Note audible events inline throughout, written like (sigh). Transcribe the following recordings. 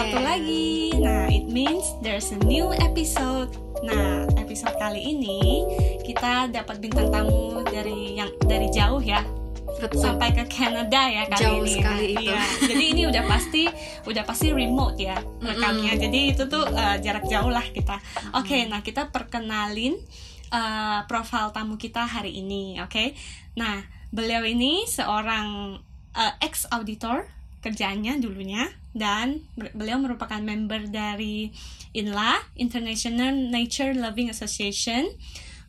Sabtu lagi. Nah, it means there's a new episode. Nah, episode kali ini kita dapat bintang tamu dari yang dari jauh ya. Betul. Sampai ke Canada ya kali Jauh ini. sekali ya. itu. Iya. Jadi ini udah pasti udah pasti remote ya rekamnya. Jadi itu tuh uh, jarak jauh lah kita. Oke, nah kita perkenalin uh, profil tamu kita hari ini, oke? Nah, beliau ini seorang uh, ex auditor kerjanya dulunya dan beliau merupakan member dari INLA International Nature Loving Association.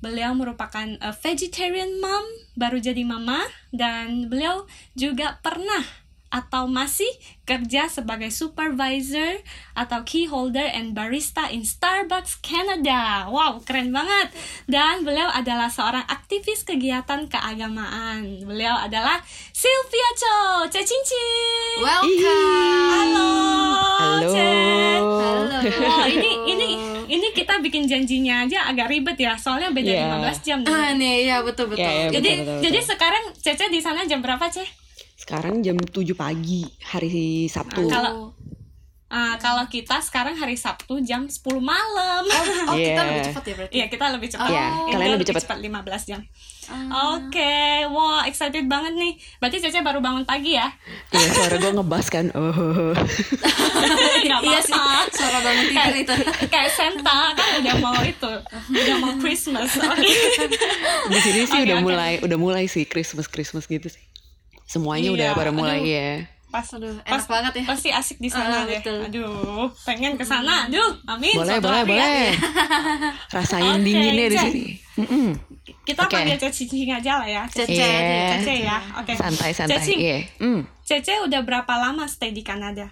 Beliau merupakan uh, vegetarian mom, baru jadi mama dan beliau juga pernah atau masih kerja sebagai supervisor atau key holder and barista in Starbucks Canada. Wow, keren banget. Dan beliau adalah seorang aktivis kegiatan keagamaan. Beliau adalah Sylvia Cho, Ce Cincin. Welcome. Halo. Halo. Ce. Halo. Wah, ini ini ini kita bikin janjinya aja agak ribet ya, soalnya beda Iya. 15 jam. Ah, nih, ya betul betul. Ya, ya, jadi betul, betul, jadi sekarang Cece di sana jam berapa, Ce? Sekarang jam 7 pagi hari Sabtu. Kalau- Ah, kalau kita sekarang hari Sabtu jam 10 malam. Oh, (laughs) kita Yeah. lebih cepat ya berarti. Iya, kita lebih cepat. Iya, Kita kalian lebih cepat. 15 jam. Ah. Oke, wah excited banget nih. Berarti Cece baru bangun pagi ya? Iya suara gue ngebas kan. Oh. (laughs) Iya sih, suara bangun tidur itu. (laughs) Kayak Santa kan udah mau itu, udah mau Christmas. Oke. Di sini sih Oke, udah oke. mulai udah mulai sih Christmas Christmas gitu sih. Semuanya Iya, udah pada mulai aduh. ya. Pas Aduh, pas- enak banget ya. Pasti asik di sana Ah, deh. betul. Aduh, pengen ke sana. Aduh, amin. Boleh suatu boleh ya. boleh. (laughs) Rasain Oke, dinginnya di sini. Mm-mm. Kita Oke. panggil Cece Cicing aja lah ya. Cece ya. Cece ya. Oke. Santai santai. Cece, Iya. Mm. Cece udah berapa lama stay di Kanada?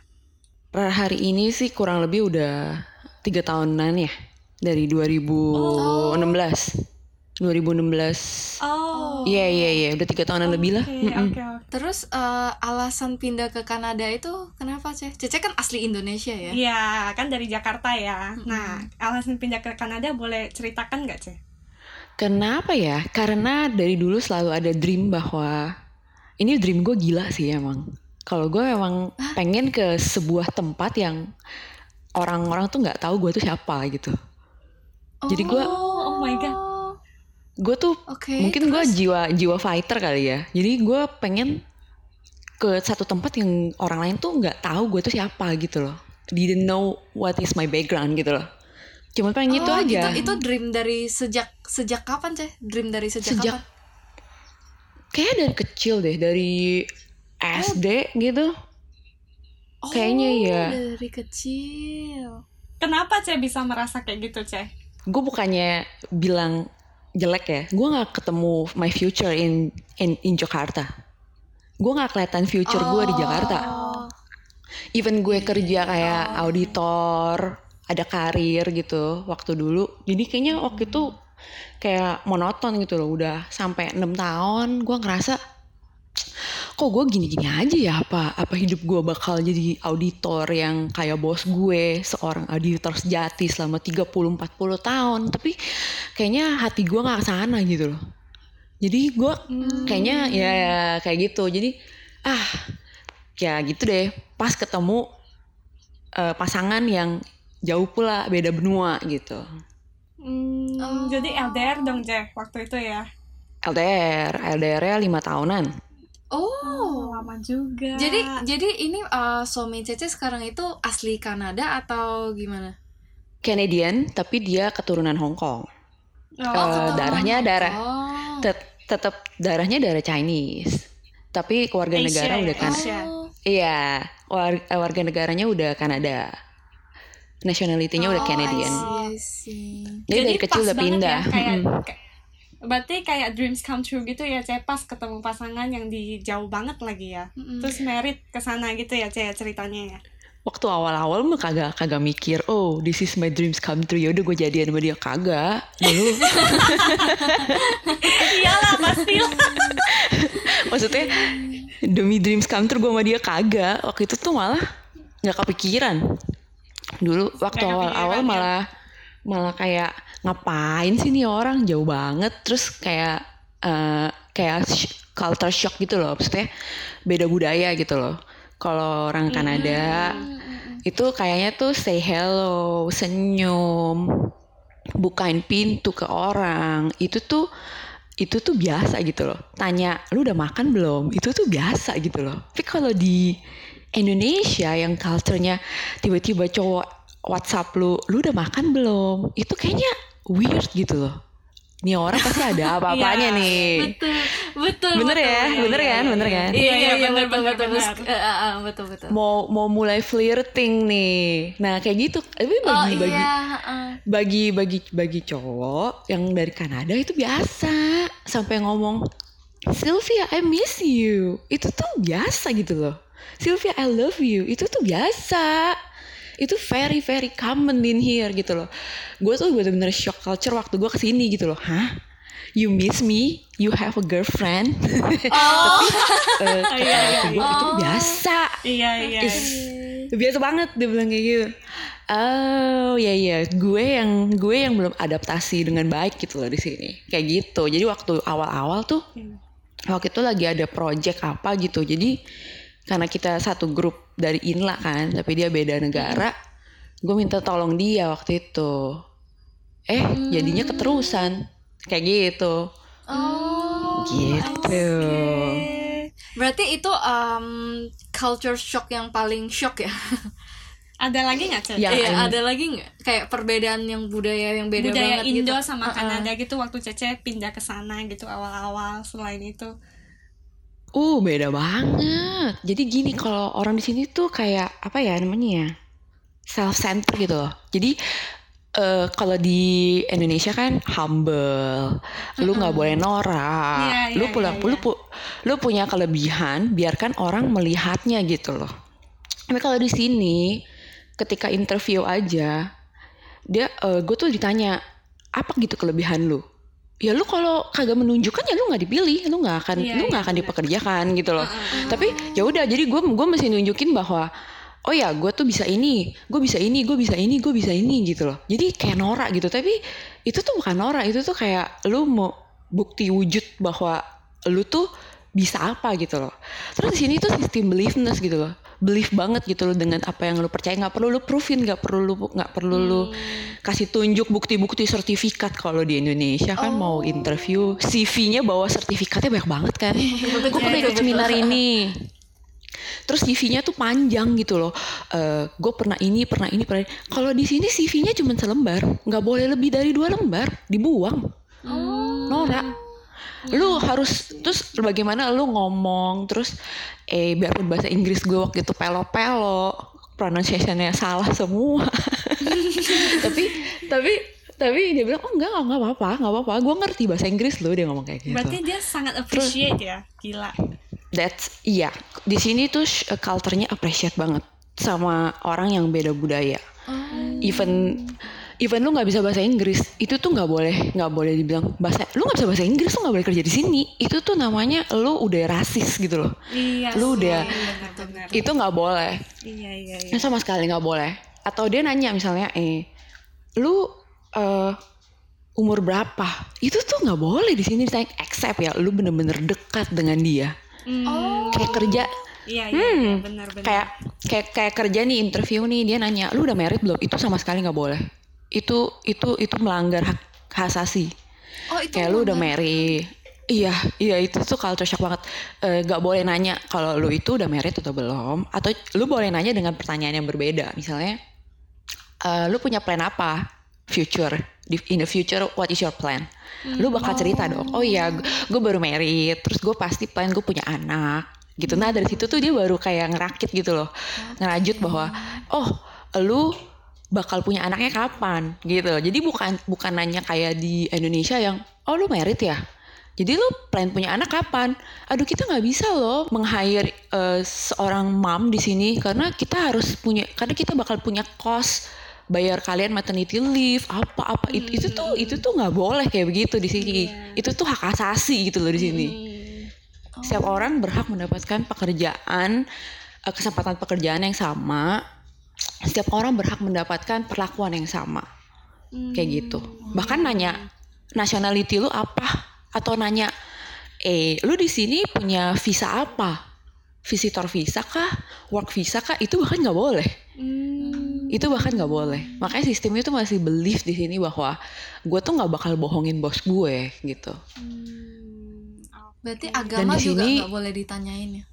Per hari ini sih kurang lebih udah tiga tahunan ya dari 2016. 2016. Oh. Iya iya iya udah tiga tahunan lebih lah. Oke, Mm-mm. oke, oke. Terus eh, alasan pindah ke Kanada itu kenapa, Cece? Cece kan asli Indonesia ya? Iya, kan dari Jakarta ya. Nah, alasan pindah ke Kanada boleh ceritakan nggak, Ce? Kenapa ya? Karena dari dulu selalu ada dream bahwa ini dream gue gila sih emang. Kalau gue emang pengen ke sebuah tempat yang orang-orang tuh nggak tahu gue tuh siapa gitu. Jadi gue Oh, oh my God. Gue tuh Oke. mungkin gue jiwa jiwa fighter kali ya. Jadi gue pengen ke satu tempat yang orang lain tuh nggak tahu gue tuh siapa gitu loh. Didn't know what is my background gitu loh. Cuma pengen itu Oh, aja. Itu, itu dream dari sejak sejak kapan, Ceh? Dream dari sejak, Sejak- kapan? Kayak dari kecil deh, dari SD gitu. Oh, Kayaknya ya. dari kecil. Kenapa Ce bisa merasa kayak gitu, Ce? gue bukannya bilang jelek ya. Gue nggak ketemu my future in in in Jakarta. Gue nggak kelihatan future gue di Jakarta. Oh. even gue kerja kayak auditor ada karir gitu waktu dulu. Jadi kayaknya waktu itu kayak monoton gitu loh. Udah sampai enam tahun gue ngerasa kok gue gini-gini aja ya? Apa apa hidup gue bakal jadi auditor yang kayak bos gue seorang auditor sejati selama 30-40 tahun? Tapi kayaknya hati gue nggak ke sana gitu loh. Jadi gue kayaknya ya kayak gitu. Jadi ah ya gitu deh. Pas ketemu eh, pasangan yang jauh pula beda benua gitu. Hmm, Oh. Jadi LDR dong, Ce, waktu itu ya. LDR LDR-nya lima tahunan Oh. lama juga. Jadi jadi ini eh, suami Cece sekarang itu asli Kanada atau gimana? Canadian tapi dia keturunan Hong Kong Oh, Eh, keturunan darahnya darah tet- tetap darahnya darah Chinese tapi keluarga Asia negara ya, udah kan. Oh. iya war- warga negaranya udah Kanada nationality-nya udah Oh, Canadian I see. jadi, dari kecil udah banget pindah Ya, kayak, kayak- berarti kayak dreams come true gitu ya, Ce, pas ketemu pasangan yang di jauh banget lagi ya. Mm-mm. Terus merit ke sana gitu ya, Ce, ceritanya ya. waktu awal-awal mah kagak kagak mikir oh this is my dreams come true yaudah gue jadian sama dia kagak dulu (laughs) Iyalah pasti lah. (laughs) maksudnya demi dreams come true gue sama dia kagak waktu itu tuh malah nggak kepikiran dulu waktu awal-awal kepikiran, ya. Malah kayak ngapain sih nih orang jauh banget terus kayak eh, kayak sh- culture shock gitu loh maksudnya beda budaya gitu loh kalau orang Kanada itu kayaknya tuh say hello, senyum, bukain pintu ke orang. Itu tuh itu tuh biasa gitu loh. Tanya, lu udah makan belum? Itu tuh biasa gitu loh. Tapi kalau di Indonesia yang culture-nya tiba-tiba cowok WhatsApp lu, lu udah makan belum? Itu kayaknya weird gitu loh. Nih orang pasti ada (laughs) apa-apanya Iya, nih. betul betul Bener betul. ya, Iya, bener iya, kan, iya, bener iya. kan? iya Iya, iya iya bener, betul bener, betul bener. Eh, betul betul Mau mau mulai flirting nih. Nah, kayak gitu. Tapi oh bagi bagi iya heeh. bagi bagi bagi cowok yang dari Kanada itu biasa sampai ngomong Sylvia I miss you itu tuh biasa gitu loh Sylvia I love you itu tuh biasa itu very very common in here gitu loh. Gue tuh bener-bener shock culture waktu gue ke sini gitu loh. Hah? You miss me? You have a girlfriend? (laughs) Oh. Eh, (laughs) iya, iya, gue itu biasa. Iya iya. Is, biasa banget dia bilang kayak gitu. Oh ya ya gue yang gue yang belum adaptasi dengan baik gitu loh di sini. Kayak gitu. Jadi waktu awal-awal tuh waktu itu lagi ada project apa gitu. Jadi karena kita satu grup dari Inla kan tapi dia beda negara gue minta tolong dia waktu itu. Eh jadinya keterusan. Kayak gitu. Oh gitu. berarti itu um, culture shock yang paling shock ya? (laughs) Ada lagi nggak Cel? Ya, iya em- ada lagi nggak? Kayak perbedaan yang budaya yang beda budaya banget Indo gitu sama Uh-uh. Kanada gitu waktu Cece pindah ke sana gitu awal-awal selain itu. Uh, beda banget. Jadi gini kalau orang di sini tuh kayak apa ya namanya ya? Self center gitu loh. Jadi eh kalau di Indonesia kan humble, lu nggak boleh norak, Iya, lu iya, pulang, iya, lu pu- lu punya kelebihan, biarkan orang melihatnya gitu loh. Tapi kalau di sini, ketika interview aja, dia gue tuh ditanya apa gitu kelebihan lu? Ya lu kalau kagak menunjukkan ya lu nggak dipilih, lu nggak akan Iya, lu nggak iya, akan benar. dipekerjakan gitu loh. Tapi ya udah, jadi gue gue mesti nunjukin bahwa oh ya gue tuh bisa ini, gue bisa ini, gue bisa ini, gue bisa ini gitu loh. Jadi kayak norak gitu. Tapi itu tuh bukan norak, itu tuh kayak lu mau bukti wujud bahwa lu tuh bisa apa gitu loh. Terus di sini tuh sistem beliefness gitu loh. Belief banget gitu loh dengan apa yang lu percaya. Nggak perlu lu proofin nggak perlu lu nggak perlu lu kasih tunjuk bukti-bukti sertifikat kalau di Indonesia kan mau interview CV-nya bawa sertifikatnya banyak banget kan. Gue pernah ikut seminar ini. Terus CV-nya tuh panjang gitu loh. Eh gue pernah ini pernah ini pernah kalau di sini CV-nya cuma selembar nggak boleh lebih dari dua lembar dibuang. Norak lu harus terus bagaimana lu ngomong terus eh biarpun bahasa Inggris gue waktu itu pelo-pelo pronunciationnya salah semua. (laughs) Tapi tapi tapi dia bilang oh enggak enggak apa-apa enggak apa-apa. Gue ngerti bahasa Inggris lo dia ngomong kayak gitu. Berarti dia sangat appreciate ya, gila. that's iya. Di sini tuh sh- culture-nya appreciate banget sama orang yang beda budaya. Even even lu nggak bisa bahasa Inggris itu tuh nggak boleh nggak boleh dibilang bahasa lu nggak bisa bahasa Inggris lu nggak boleh kerja di sini. Itu tuh namanya lu udah rasis gitu loh. Iya. Lu udah- benar-benar. itu nggak boleh. Iya iya iya. Nah, sama sekali nggak boleh. Atau dia nanya misalnya eh lu eh, umur berapa? Itu tuh nggak boleh di sini ditanya accept ya lu bener-bener dekat dengan dia. Hmm, kayak kerja. Iya iya Hmm, iya, benar-benar. kayak kayak kayak kerja nih interview nih dia nanya lu udah married belum? Itu sama sekali nggak boleh itu itu itu melanggar hak hak asasi. Oh itu kayak lu udah married iya iya itu tuh culture shock banget. Eh, nggak boleh nanya kalau lu itu udah married atau belum. Atau lu boleh nanya dengan pertanyaan yang berbeda. Misalnya eh, lu punya plan apa future? In the future what is your plan? Lu bakal cerita dong. Oh iya gue baru married. Terus gue pasti plan gue punya anak gitu. Nah dari situ tuh dia baru kayak ngerakit gitu loh. Ngerajut bahwa oh lu bakal punya anaknya kapan gitu. Jadi bukan bukan nanya kayak di Indonesia yang oh lu married ya? Jadi lu plan punya anak kapan? Aduh kita nggak bisa loh meng-hire eh, seorang mom di sini karena kita harus punya karena kita bakal punya cost bayar kalian maternity leave apa apa itu itu tuh itu tuh nggak boleh kayak begitu di sini. Itu tuh hak asasi gitu loh di sini. Setiap orang berhak mendapatkan pekerjaan eh, kesempatan pekerjaan yang sama setiap orang berhak mendapatkan perlakuan yang sama kayak gitu bahkan nanya nationality lu apa atau nanya eh lu di sini punya visa apa visitor visa kah, work visa kah, itu bahkan nggak boleh. Hmm. Itu bahkan nggak boleh. Makanya sistemnya tuh masih belief di sini bahwa gue tuh nggak bakal bohongin bos gue gitu. Hmm, Berarti agama di juga nggak boleh ditanyain ya?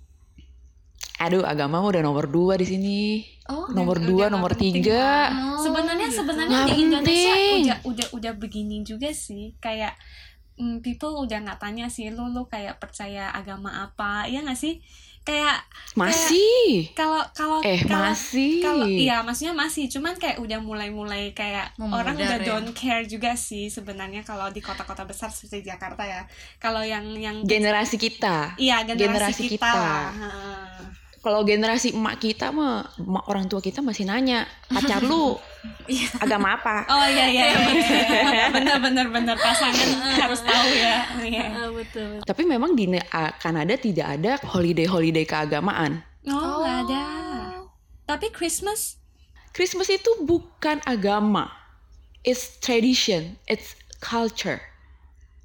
Aduh, agama udah nomor dua di sini. Oh, nomor udah dua, nomor penting tiga. Oh, sebenarnya gitu. sebenarnya di Indonesia penting. udah udah udah begini juga sih kayak mm, people udah nggak tanya sih lu lu kayak percaya agama apa ya nggak sih kayak Masih. kalau kalau Eh, kalau masih. kalau iya maksudnya masih cuman kayak udah mulai-mulai kayak Memudar orang udah ya. don't care juga sih sebenarnya kalau di kota-kota besar seperti Jakarta ya kalau yang yang Generasi kita. iya generasi, generasi kita, kita. lah. Kalau generasi emak kita mah, emak orang tua kita masih nanya, pacar lu (laughs) agama apa? Oh iya iya, iya, (laughs) iya. bener bener bener pasangan harus tahu ya. Iya. Ah, betul. Tapi memang di Kanada tidak ada holiday-holiday keagamaan. Oh nggak ada. Tapi Christmas Christmas itu bukan agama. It's tradition, it's culture.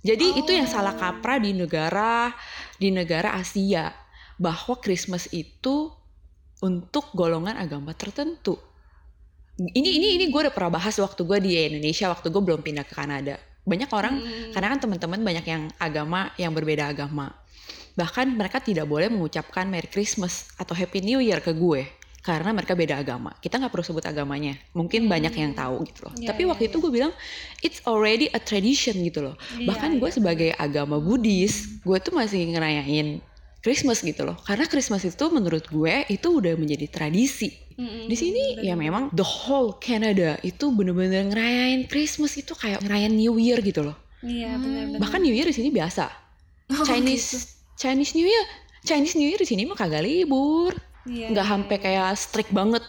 Jadi itu yang salah kaprah di negara di negara Asia bahwa Christmas itu untuk golongan agama tertentu. Ini ini ini gue udah pernah bahas waktu gue di Indonesia waktu gue belum pindah ke Kanada. Banyak orang Hmm. karena kan teman-teman banyak yang agama yang berbeda agama. Bahkan mereka tidak boleh mengucapkan Merry Christmas atau Happy New Year ke gue karena mereka beda agama. Kita nggak perlu sebut agamanya. Mungkin banyak yang tahu gitu loh. Iya, Tapi iya, waktu itu gue bilang it's already a tradition gitu loh. Iya, Bahkan gue iya, sebagai agama Buddhis, gue tuh masih ngerayain Christmas gitu loh. Karena Christmas itu menurut gue itu udah menjadi tradisi. Mm-mm. Di sini ya memang the whole Canada itu bener-bener ngerayain Christmas itu kayak ngerayain New Year gitu loh. Iya benar benar. Bahkan New Year di sini biasa. Oh, Chinese Chinese New Year, Chinese New Year di sini mah kagak libur. Iya, Nggak iya, sampai iya. kayak strict banget.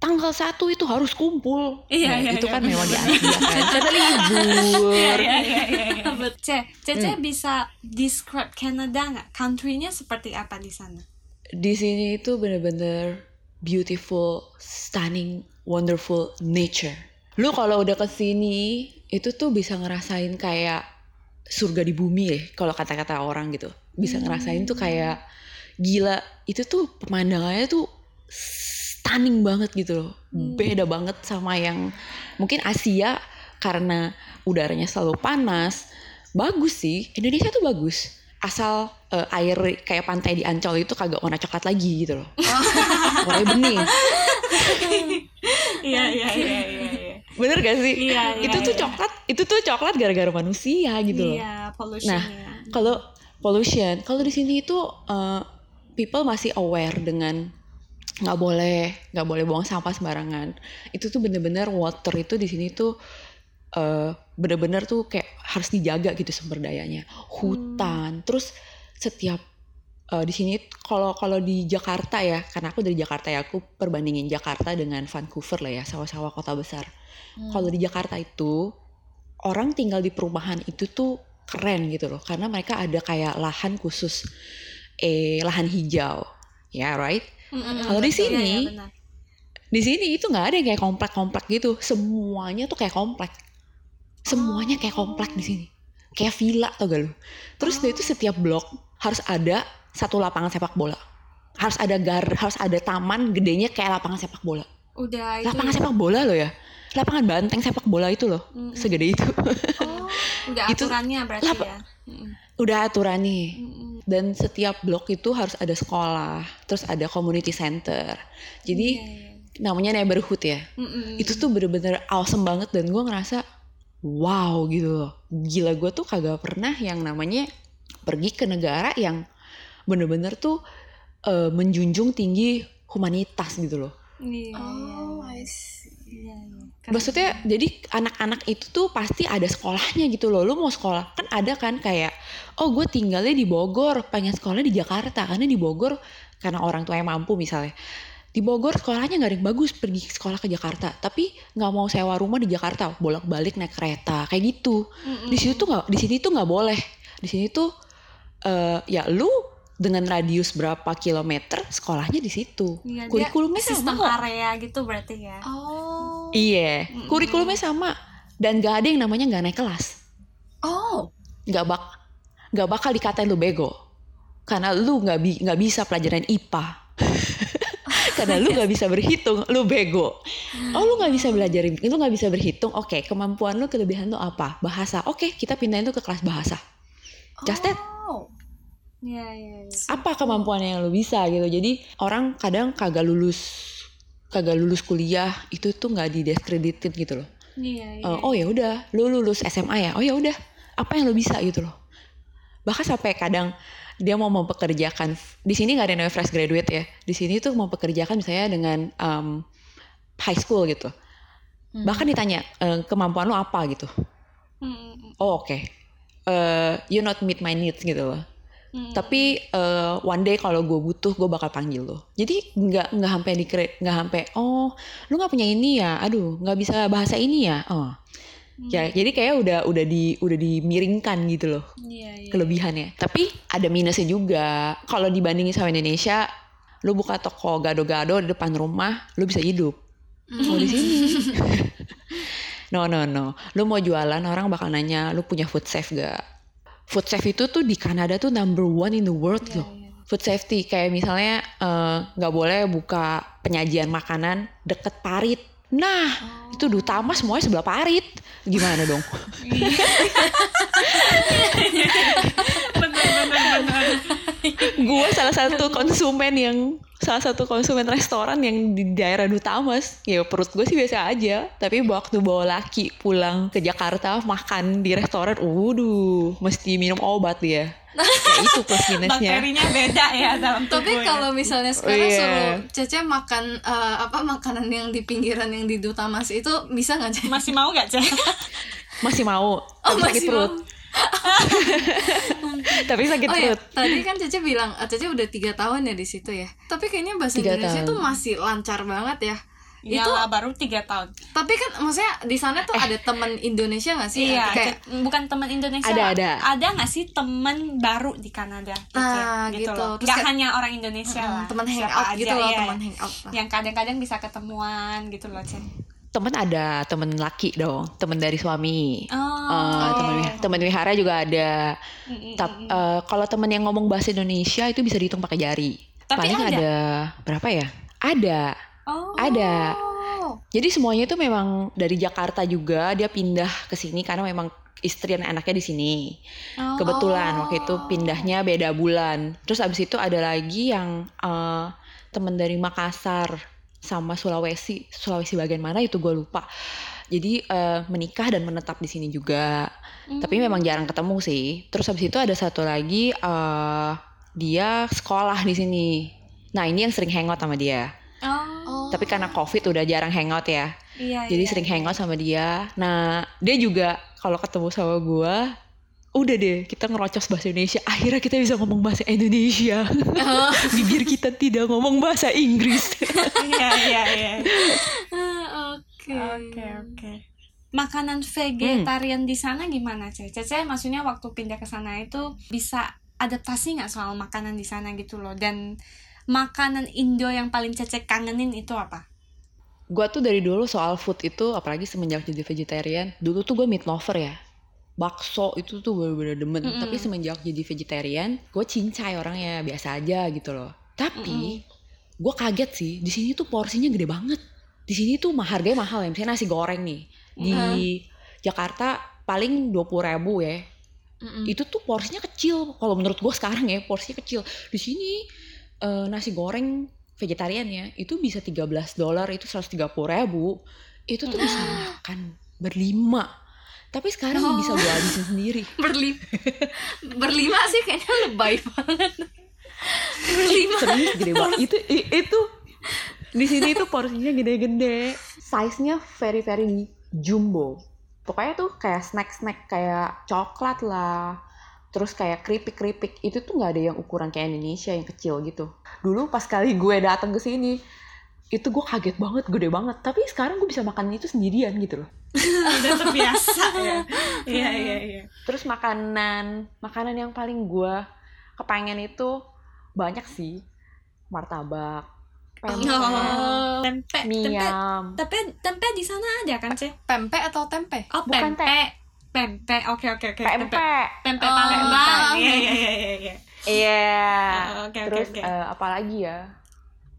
Tanggal satu itu harus kumpul. Iya, Nah, iya, itu iya, kan memang di bener. Asia kan. (laughs) Karena libur. Iya iya iya iya. iya. Ce, Cece Hmm. bisa describe Canada nggak? Country-nya seperti apa di sana? Di sini itu bener-bener beautiful, stunning, wonderful nature. Lu kalau udah ke sini itu tuh bisa ngerasain kayak surga di bumi ya kalau kata-kata orang gitu. Bisa ngerasain tuh kayak gila. Itu tuh pemandangannya tuh stunning banget gitu loh. Beda banget sama yang mungkin Asia karena udaranya selalu panas. Bagus sih. Indonesia tuh bagus. Asal eh, air kayak pantai di Ancol itu kagak warna coklat lagi gitu loh. (laughs) Warnanya bening. (laughs) Iya iya iya iya. iya. Bener gak sih? Iya, iya, itu tuh iya. coklat, itu tuh coklat gara-gara manusia gitu loh. Iya pollution Nah, ya. Kalau pollution, kalau di sini itu eh, people masih aware dengan nggak boleh nggak boleh buang sampah sembarangan. Itu tuh bener-bener water itu di sini tuh eh, bener-bener tuh kayak harus dijaga gitu sumber dayanya. Hutan, terus setiap eh, di sini kalau kalau di Jakarta ya, karena aku dari Jakarta ya, aku perbandingin Jakarta dengan Vancouver lah ya, sawah-sawah kota besar. Kalau di Jakarta itu orang tinggal di perumahan itu tuh keren gitu loh karena mereka ada kayak lahan khusus eh lahan hijau ya right Mm-mm, kalau di sini, Iya, iya, benar. di sini itu nggak ada yang kayak komplek-komplek gitu. Semuanya tuh kayak komplek. Semuanya kayak komplek di sini. Kayak villa tau gak lu? Terus dia itu setiap blok harus ada satu lapangan sepak bola. Harus ada gar harus ada taman gedenya kayak lapangan sepak bola. Udah itu lapangan ya. sepak bola loh ya. Lapangan banteng sepak bola itu loh Mm-mm. segede itu. Oh, udah (laughs) Itu- aturannya berarti Lapa- ya. Udah aturan nih Mm-mm. Dan setiap blok itu harus ada sekolah terus ada community center jadi Iya, iya. namanya neighborhood ya Mm-mm. itu tuh bener-bener awesome banget dan gue ngerasa wow gitu loh gila gue tuh kagak pernah yang namanya pergi ke negara yang bener-bener tuh eh, menjunjung tinggi humanitas gitu loh Iya, Oh, I see. iya, iya. Maksudnya jadi anak-anak itu tuh pasti ada sekolahnya gitu loh. Lu mau sekolah kan ada kan kayak oh gue tinggalnya di Bogor pengen sekolahnya di Jakarta. Karena di Bogor karena orang tua yang mampu misalnya di Bogor sekolahnya nggak ada yang bagus pergi sekolah ke Jakarta. Tapi nggak mau sewa rumah di Jakarta bolak-balik naik kereta kayak gitu. Mm-mm. di situ tuh nggak di sini tuh nggak boleh. Di sini tuh eh, ya lu dengan radius berapa kilometer sekolahnya di situ Iya, dia kurikulumnya sistem sama kok. area gitu berarti ya. Oh. Iya, kurikulumnya sama dan gak ada yang namanya nggak naik kelas. Oh. Nggak bak, nggak bakal dikatain lu bego. karena lu nggak bi nggak bisa pelajaran IPA (laughs) karena lu nggak bisa berhitung lu bego oh lu nggak bisa belajar lu nggak bisa berhitung oke kemampuan lu kelebihan lu apa bahasa oke kita pindahin tuh ke kelas bahasa just that Oh. Iya, iya, iya. apa kemampuan yang lu bisa gitu? Jadi orang kadang kagak lulus kagak lulus kuliah itu tuh nggak dideskreditin gitu loh. Iya, iya. Eh, oh ya udah lu lulus SMA ya? Oh ya udah. Apa yang lu bisa gitu loh? Bahkan sampai kadang dia mau mempekerjakan di sini nggak ada yang namanya fresh graduate ya. Di sini tuh mau pekerjakan misalnya dengan um, high school gitu. Bahkan ditanya "Eh, kemampuan lu apa? gitu. Hmm, oh oke. Eh, you not meet my needs gitu loh hmm. tapi eh, one day kalau gue butuh gue bakal panggil lo. Jadi nggak nggak sampai di nggak sampai oh lu nggak punya ini ya? Aduh nggak bisa bahasa ini ya? Oh. Ya jadi kayak udah udah di udah dimiringkan gitu loh Iya, iya. kelebihannya. Tapi ada minusnya juga. Kalau dibandingin sama Indonesia lu buka toko gado-gado di depan rumah lu bisa hidup. Kalau di sini. (laughs) No no no. Lu mau jualan orang bakal nanya lu punya food safe gak food safe itu tuh di Kanada tuh number one in the world loh. food safety kayak misalnya eh, nggak boleh buka penyajian makanan deket parit. Nah itu duta utama semuanya sebelah parit. Gimana dong? (laughs) (laughs) Benar. gue salah satu konsumen yang salah satu konsumen restoran yang di daerah Dutamas ya perut gue sih biasa aja tapi waktu bawa laki pulang ke Jakarta makan di restoran waduh mesti minum obat dia kayak itu plus minusnya Bakterinya beda ya dalam tubuh. Tapi ya. kalau misalnya sekarang Iya. suruh Cece makan eh, apa makanan yang di pinggiran yang di Dutamas itu bisa nggak Cece? masih mau gak Cek? masih mau sakit masih perut mau. (laughs) tapi sakit Oh ya, perut tadi kan Cece bilang eh, Cece udah tiga tahun ya di situ ya. Tapi kayaknya bahasa Tiga Indonesia tahun. tuh masih lancar banget ya. Ya Itu lah, baru tiga tahun. tapi kan maksudnya di sana tuh ada teman Indonesia nggak sih? Iya, kayak bukan teman Indonesia. Ada, ada. Ada nggak sih teman baru di Kanada? Cek? Ah, gitu. loh. Terus Nggak kayak- hanya orang Indonesia Mm, lah. teman hangout gitu loh, iya. teman hangout lah. Yang kadang-kadang bisa ketemuan gitu loh, Cek. Temen ada temen laki dong temen dari suami Oh. Eh, temen temen wihara juga ada. Tap- eh, kalau temen yang ngomong bahasa Indonesia itu bisa dihitung pakai jari. Tapi Paling ada? ada. berapa ya? Ada, Oh. ada. Jadi semuanya itu memang dari Jakarta juga dia pindah ke sini karena memang istri dan anaknya di sini. Oh. Kebetulan waktu itu pindahnya beda bulan. Terus abis itu ada lagi yang eh, temen dari Makassar sama Sulawesi, Sulawesi bagian mana itu gue lupa. Jadi eh, menikah dan menetap di sini juga. Tapi memang jarang ketemu sih. Terus habis itu ada satu lagi eh dia sekolah di sini. Nah ini yang sering hangout sama dia. Oh. Tapi karena covid udah jarang hangout ya. Iya, Jadi iya, sering iya. hangout sama dia. Nah dia juga kalau ketemu sama gua udah deh kita ngerocos bahasa Indonesia akhirnya kita bisa ngomong bahasa Indonesia (laughs) bibir kita tidak ngomong bahasa Inggris (laughs) Iya, iya, iya. Ah, Oke. Oke, oke. Makanan vegetarian di sana gimana, Cece? Cece maksudnya waktu pindah ke sana itu bisa adaptasi nggak soal makanan di sana gitu loh? Dan makanan Indo yang paling Cece kangenin itu apa? Gua tuh dari dulu soal food itu apalagi semenjak jadi vegetarian dulu tuh gue meat lover ya bakso itu tuh bener-bener demen. Mm-mm. tapi semenjak jadi vegetarian gue cincai orangnya biasa aja gitu loh. Tapi gue kaget sih di sini tuh porsinya gede banget. Di sini tuh mah harganya mahal ya misalnya nasi goreng nih. Di Jakarta paling dua puluh ribu ya. Mm-mm. itu tuh porsinya kecil kalau menurut gue sekarang ya porsinya kecil. Di sini eh, nasi goreng vegetarian ya itu bisa 13 dolar itu 130 ribu. Itu tuh bisa makan berlima tapi sekarang Oh. bisa gue habisin sendiri (laughs) Berlima. Berlima sih kayaknya lebay banget. Berlima. serius gede banget itu itu di sini tuh porsinya gede-gede size-nya very very jumbo pokoknya tuh kayak snack-snack kayak coklat lah terus kayak keripik-keripik itu tuh nggak ada yang ukuran kayak Indonesia yang kecil gitu dulu pas kali gue datang ke sini itu gue kaget banget gede banget tapi sekarang gue bisa makan itu sendirian gitu loh (laughs) Udah terbiasa ya. Iya, iya, iya. terus makanan makanan yang paling gue kepengen itu banyak sih martabak pempek Oh, tempe, mie tempe, tempe, tempe di sana ada kan, Ce? Pempek atau tempe? Oh, Bukan pempek. Pempek. Oke, oke, oke. pempek Pempek Oh, Palembang. oke. Iya, iya, iya, iya, iya. Iya. Oh, oke, oke, Terus oke. eh, apalagi ya?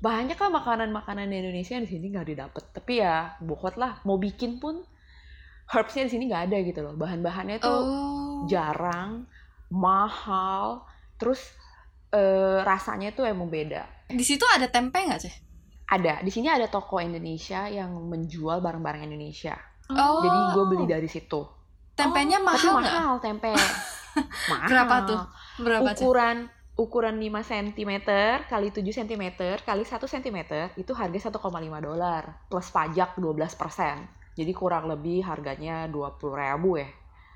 Banyak lah makanan-makanan di Indonesia yang di sini nggak didapet. Tapi ya bokot lah. Mau bikin pun herbsnya di sini nggak ada gitu loh. Bahan-bahannya tuh Oh. jarang, mahal. Terus eh, rasanya tuh emang beda. Di situ ada tempe nggak sih? Ada di sini ada toko Indonesia yang menjual barang-barang Indonesia. Oh. Jadi gue beli dari situ. Tempenya Tapi mahal nggak? mahal tempe. mahal. (laughs) Berapa tuh? Berapa ukuran ukuran 5 cm kali 7 cm kali 1 cm itu harga 1,5 dolar plus pajak 12 jadi kurang lebih harganya 20 ribu ya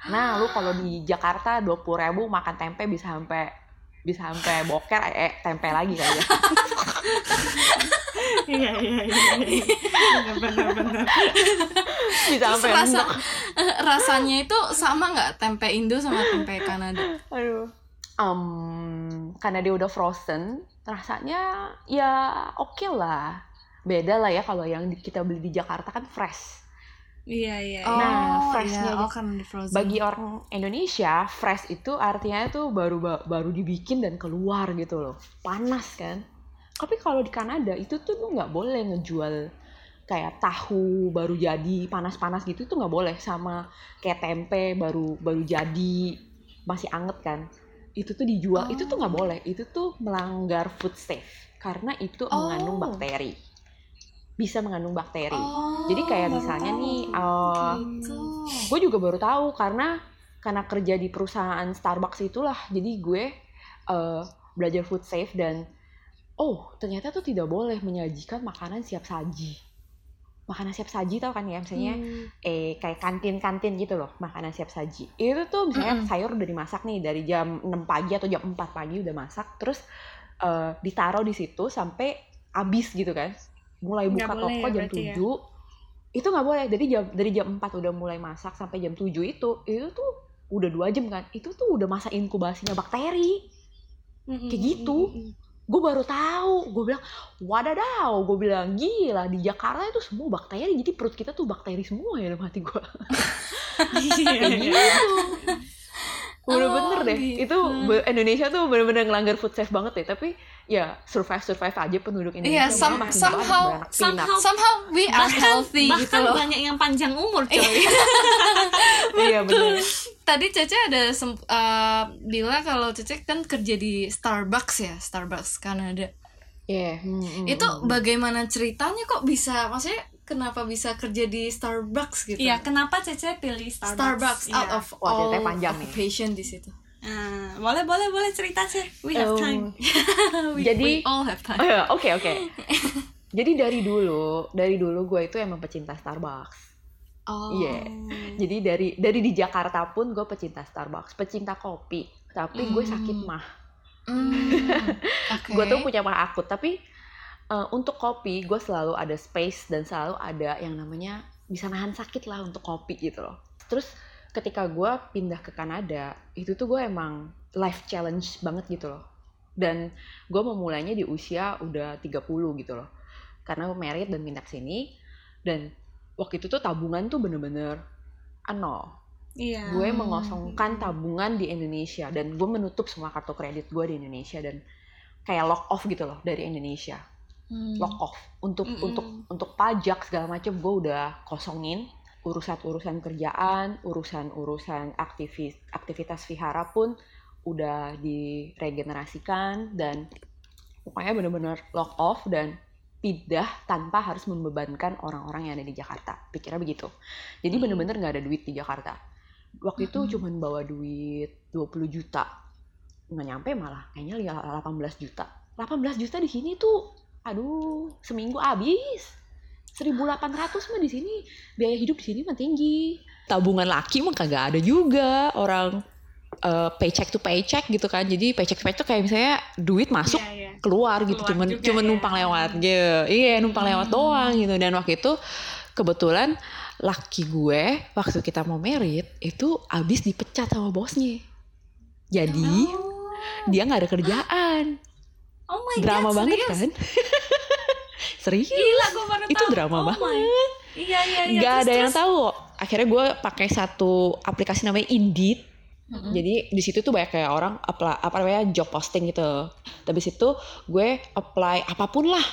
nah lu kalau di Jakarta 20 ribu makan tempe bisa sampai bisa sampai boker eh tempe lagi kayaknya (laughs) Iya iya iya. iya. Benar-benar. bisa sampai Rasa, enak rasanya itu sama nggak tempe Indo sama tempe Kanada? aduh Em, karena dia udah frozen rasanya ya oke lah beda lah ya kalau yang di- kita beli di Jakarta kan fresh Iya iya. Oh, iya. Nah, freshnya iya. aja. oh kan di frozen. bagi orang Indonesia fresh itu artinya tuh baru ba- baru dibikin dan keluar gitu loh panas kan tapi kalau di Kanada itu tuh lu nggak boleh ngejual kayak tahu baru jadi panas-panas gitu tuh nggak boleh sama kayak tempe baru baru jadi masih anget kan itu tuh dijual itu tuh nggak boleh. Itu tuh melanggar food safe karena itu Oh. mengandung bakteri. Bisa mengandung bakteri. Oh, jadi kayak misalnya nih uh, gitu. gue juga baru tahu karena karena kerja di perusahaan Starbucks itulah. Jadi gue eh, belajar food safe dan oh ternyata tuh tidak boleh menyajikan makanan siap saji makanan siap saji tau kan ya misalnya Hmm. eh kayak kantin-kantin gitu loh makanan siap saji itu tuh misalnya Mm-mm. sayur udah dimasak nih dari jam 6 pagi atau jam 4 pagi udah masak terus eh, ditaruh di situ sampai habis gitu kan mulai buka boleh toko ya jam berarti ya? 7 itu nggak boleh dari jam dari jam 4 udah mulai masak sampai jam 7 itu itu tuh udah dua jam kan itu tuh udah masa inkubasinya bakteri Mm-mm, kayak gitu. mm-mm. Gue baru tahu. Gue bilang wadadaw gue bilang gila di Jakarta itu semua bakteri jadi perut kita tuh bakteri semua ya dalam hati gue (laughs) kayak gitu bener-bener Oh, deh gitu. itu Indonesia tuh bener-bener ngelanggar food safe banget deh tapi ya survive survive aja penduduk Iya, Indonesia some- malah makin somehow- banyak somehow- Somehow we are Bahkan, healthy gitu bahkan loh. banyak yang panjang umur coy. (laughs) iya bener Tadi Cece ada uh, bilang kalau Cece kan kerja di Starbucks ya, Starbucks Kanada. Iya, hmm, hmm, Itu hmm. bagaimana ceritanya kok bisa maksudnya kenapa bisa kerja di Starbucks gitu? Iya, kenapa Cece pilih Starbucks? Starbucks out Iya. of Wah, all ceritanya panjang nih. occupation di situ. Ah, boleh boleh boleh cerita sih. We have Um, time. we, Jadi- we all have Oh time. (laughs) ya, oke oke. (laughs) Jadi dari dulu, dari dulu gue itu emang pecinta Starbucks. Oh. Iya. Jadi dari dari di Jakarta pun gue pecinta Starbucks, pecinta kopi. Tapi gue Hmm. sakit mah. Hmm, Oke. (laughs) Gue tuh punya mah akut. Tapi eh, untuk kopi gue selalu ada space dan selalu ada yang namanya bisa nahan sakit lah untuk kopi gitu loh. Terus ketika gue pindah ke Kanada, itu tuh gue emang life challenge banget gitu loh. Dan gue memulainya di usia udah 30 gitu loh. Karena gue married dan pindah ke sini. Dan waktu itu tuh tabungan tuh bener-bener nol. Iya. Gue mengosongkan tabungan di Indonesia dan gue menutup semua kartu kredit gue di Indonesia dan kayak lock off gitu loh dari Indonesia. Hmm. Lock off untuk Mm-mm. untuk untuk pajak segala macam gue udah kosongin urusan-urusan kerjaan, urusan-urusan aktivis aktivitas vihara pun udah diregenerasikan dan pokoknya bener-bener lock off dan pindah tanpa harus membebankan orang-orang yang ada di Jakarta. Pikirnya begitu. Jadi Hmm. bener-bener nggak ada duit di Jakarta. Waktu itu Mm-mm. cuman bawa duit 20 juta. Nggak nyampe malah, kayaknya li- 18 juta. 18 juta di sini tuh, aduh, seminggu habis. 1.800 mah di sini biaya hidup di sini mah tinggi. Tabungan laki mah kagak ada juga orang eh, paycheck to paycheck gitu kan. Jadi paycheck to paycheck kayak misalnya duit masuk Iya, iya. keluar gitu Keluar cuman juga cuman ya. numpang lewat gitu iya numpang lewat Hmm. doang gitu dan waktu itu kebetulan laki gue waktu kita mau merit itu abis dipecat sama bosnya jadi Oh. dia nggak ada kerjaan Oh my drama god, banget serius? kan (laughs) serius Gila, gue baru itu tahu. drama oh banget my. Iya iya iya. Terus, ada yang terus. tahu akhirnya gue pakai satu aplikasi namanya Indeed Jadi di situ tuh banyak kayak orang apply, apa namanya job posting gitu. Tapi situ gue apply apa pun lah.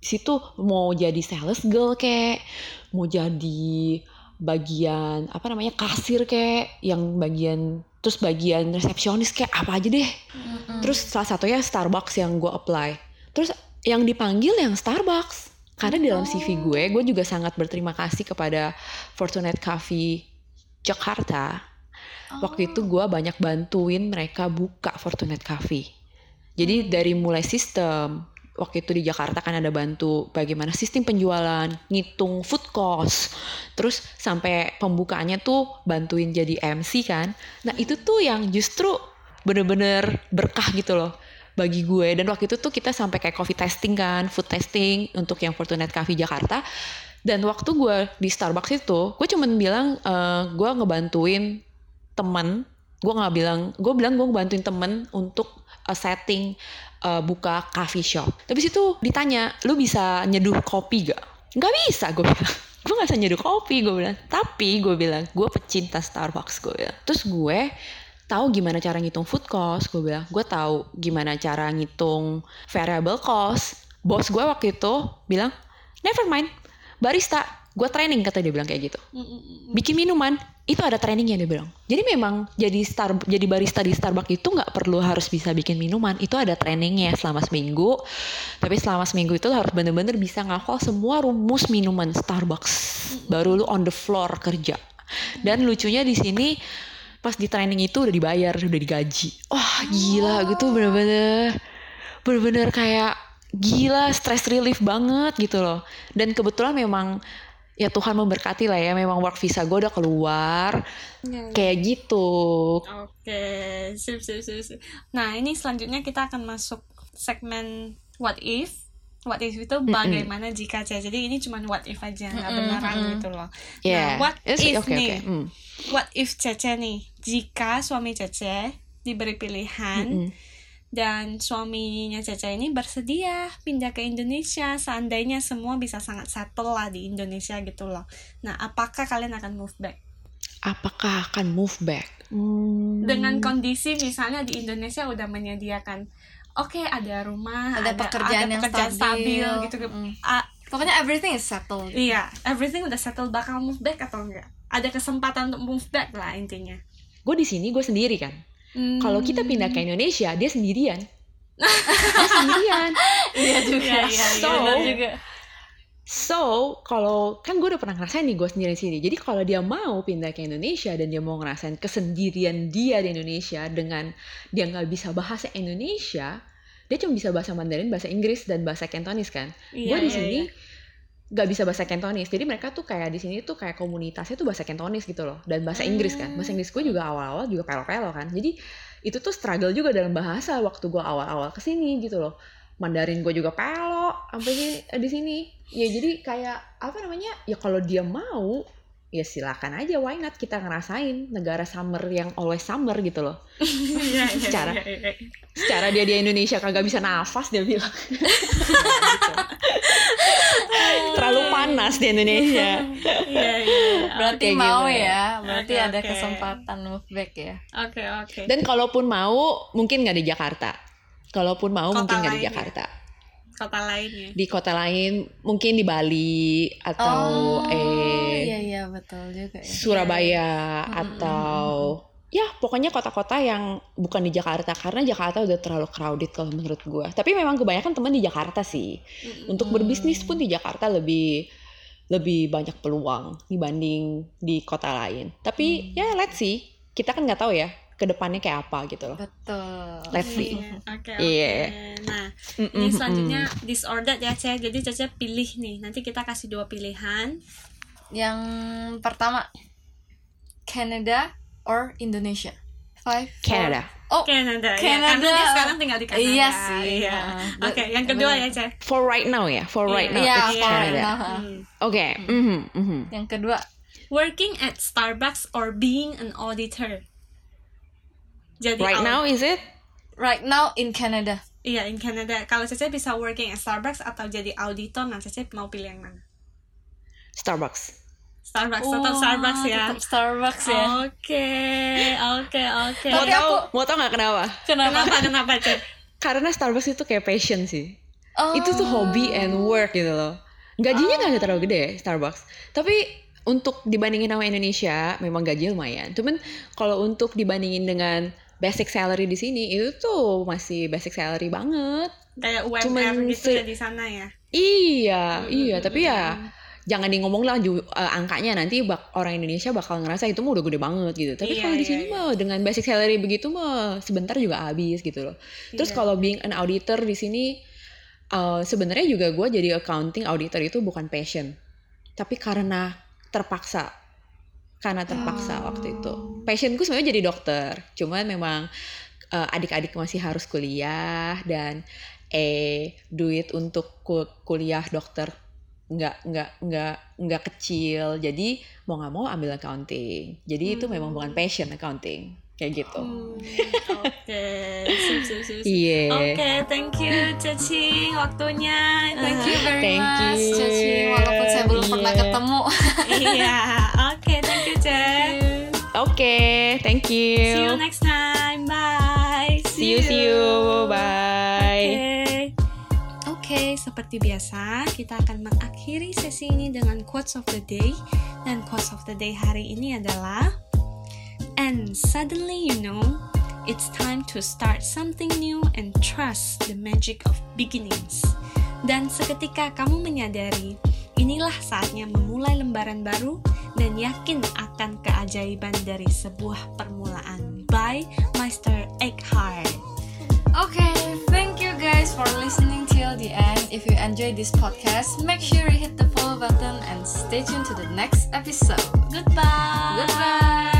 Di situ mau jadi sales girl kayak, mau jadi bagian apa namanya kasir kayak, yang bagian terus bagian resepsionis kayak apa aja deh. Terus salah satunya Starbucks yang gue apply. Terus yang dipanggil yang Starbucks. Karena di dalam CV gue, gue juga sangat berterima kasih kepada Fortunate Coffee Jakarta. Waktu itu gue banyak bantuin mereka buka Fortunate Coffee. Jadi dari mulai sistem, waktu itu di Jakarta kan ada bantu bagaimana sistem penjualan, ngitung food cost, terus sampai pembukaannya tuh bantuin jadi MC kan. Nah itu tuh yang justru bener-bener berkah gitu loh bagi gue. Dan waktu itu tuh kita sampai kayak coffee testing kan, food testing untuk yang Fortunate Coffee Jakarta. Dan waktu gue di Starbucks itu, gue cuman bilang eh, gue ngebantuin temen, gue nggak bilang, gue bilang gue ngebantuin temen untuk uh, setting uh, buka coffee shop. Tapi situ ditanya, lu bisa nyeduh kopi gak? Nggak bisa gue bilang. (laughs) Gue gak bisa nyeduh kopi gue bilang. Tapi gue bilang, gue pecinta Starbucks gue bilang. Terus gue tahu gimana cara ngitung food cost gue bilang. Gue tahu gimana cara ngitung variable cost. Bos gue waktu itu bilang, never mind, barista. Gue training kata dia bilang kayak gitu. Bikin minuman, itu ada trainingnya dia bilang. Jadi memang jadi star jadi barista di Starbucks itu nggak perlu harus bisa bikin minuman, itu ada trainingnya selama seminggu. Tapi selama seminggu itu harus bener-bener bisa ngafal semua rumus minuman Starbucks. Baru lu on the floor kerja. Dan lucunya di sini pas di training itu udah dibayar, udah digaji. Wah gila gitu bener-bener bener-bener kayak gila stress relief banget gitu loh. Dan kebetulan memang ya Tuhan memberkati lah ya memang work visa gue udah keluar kayak gitu Oke, sip, sip, sip, sip. Nah, ini selanjutnya kita akan masuk segmen what if. What if itu bagaimana jika Cece. Jadi ini cuma what if aja, nggak beneran gitu loh. Yeah. Nah, what It's- if oke, nih? oke, hmm. What if Cece nih, jika suami Cece diberi pilihan dan suaminya Cece ini bersedia pindah ke Indonesia, seandainya semua bisa sangat settle lah di Indonesia gitu loh. Nah, apakah kalian akan move back? apakah akan move back Hmm. dengan kondisi misalnya di Indonesia udah menyediakan oke ada rumah Ada pekerjaan yang pekerjaan stabil, stabil. gitu Mm. Ah, Pokoknya everything is settled. iya everything udah settle bakal move back atau enggak ada kesempatan untuk move back lah intinya gue di sini gue sendiri kan Hmm. kalau kita pindah ke Indonesia dia sendirian (laughs) dia sendirian Iya juga. Iya, iya, iya, So, benar juga. so kalau kan gue udah pernah ngerasain nih gue sendiri di sini jadi kalau dia mau pindah ke Indonesia dan dia mau ngerasain kesendirian dia di Indonesia dengan dia nggak bisa bahasa Indonesia dia cuma bisa bahasa Mandarin bahasa Inggris dan bahasa Cantonese kan Iya, gue di iya, sini iya. Nggak bisa bahasa Cantonese jadi mereka tuh kayak di sini tuh kayak komunitasnya tuh bahasa Cantonese gitu loh. Dan bahasa Inggris kan. Bahasa Inggris gue juga awal-awal juga pelo-pelo kan. Jadi itu tuh struggle juga dalam bahasa waktu gue awal-awal ke sini gitu loh. Mandarin gue juga pelo sampai di sini. Ya jadi kayak apa namanya ya kalau dia mau ya silakan aja why not kita ngerasain negara summer yang always summer gitu loh. Iya, iya, Secara- iya, secara dia di Indonesia kagak bisa nafas dia bilang. (laughs) Terlalu panas di Indonesia. Iya, iya. Berarti mau ya. Berarti ada kesempatan move back ya. oke oke. Dan kalaupun mau mungkin nggak di Jakarta. Kalaupun mau Kota mungkin nggak di ya? Kota lainnya di kota lain mungkin di Bali atau oh, eh iya iya betul juga ya. Surabaya Mm, atau ya pokoknya kota-kota yang bukan di Jakarta karena Jakarta udah terlalu crowded kalau menurut gua. Tapi memang kebanyakan teman di Jakarta sih. Untuk berbisnis pun di Jakarta lebih lebih banyak peluang dibanding di kota lain. Tapi ya let's see. Kita kan nggak tahu ya ke depannya kayak apa gitu loh. Betul. Let's see. Iya, Oke, oke. Iya. Nah, Mm-mm, ini mm-mm. selanjutnya disordered ya, Cece. Jadi Cece pilih nih. Nanti kita kasih dua pilihan. Yang pertama Canada or Indonesia. Five. four- Canada. Oh, Canada. ya. Canada. Karena dia sekarang tinggal di Kanada. Iya sih. Iya. Nah, Oke, but- yang kedua ya, Cece. For right now ya, for right now Iya, it's for right Canada. now. Hmm. Oke, mhm, mhm. Yang kedua Working at Starbucks or being an auditor. Jadi Right now is it? right now in Canada. Iya, in Canada. Kalau Cece bisa working at Starbucks atau jadi auditor, nah Cece mau pilih yang mana? Starbucks. Starbucks tetap Wah, Starbucks ya tetap Starbucks ya Oke, oke, oke. Mau tahu aku- mau tahu nggak kenapa? kenapa Kenapa, kenapa, Cek? Karena Starbucks itu kayak passion sih. Oh. Itu tuh hobi and work gitu loh. Gajinya nggak ada terlalu gede Starbucks. Tapi untuk dibandingin sama Indonesia, memang gaji lumayan. Cuman kalau untuk dibandingin dengan basic salary di sini itu tuh masih basic salary banget. Kayak UMR Cuman gitu se- ya di sana ya? Iya, iya. Tapi ya jangan di ngomong lah ju- eh, angkanya nanti bak- orang Indonesia bakal ngerasa itu mah udah gede banget gitu. Tapi Iya, kalau di iya, sini mah dengan basic salary begitu mah sebentar juga habis gitu loh. Terus Iya. kalau being an auditor di sini eh, sebenarnya juga gue jadi accounting auditor itu bukan passion, tapi karena terpaksa. Karena terpaksa Oh. waktu itu. Passionku sebenarnya jadi dokter, cuman memang eh, adik-adik masih harus kuliah dan eh duit untuk ku- kuliah dokter nggak nggak nggak nggak kecil jadi mau nggak mau ambil accounting jadi itu memang bukan passion accounting kayak gitu Hmm, Oke, sip, sip, sip, sip. iya Oke, thank you Cacing waktunya. Thank you very Thank much, you. Caci. Walaupun saya belum pernah Iya. ketemu. Iya, oke, (laughs) oke thank you See you next time. Bye. see you see you bye Oke. Oke, seperti biasa kita akan mengakhiri sesi ini dengan quotes of the day dan quotes of the day hari ini adalah And suddenly you know it's time to start something new and trust the magic of beginnings. Dan seketika kamu menyadari inilah saatnya memulai lembaran baru dan yakin akan keajaiban dari sebuah permulaan. By Meister Eckhart. Okay, thank you guys for listening till the end. If you enjoyed this podcast, make sure you hit the follow button and stay tuned to the next episode. Goodbye. Goodbye.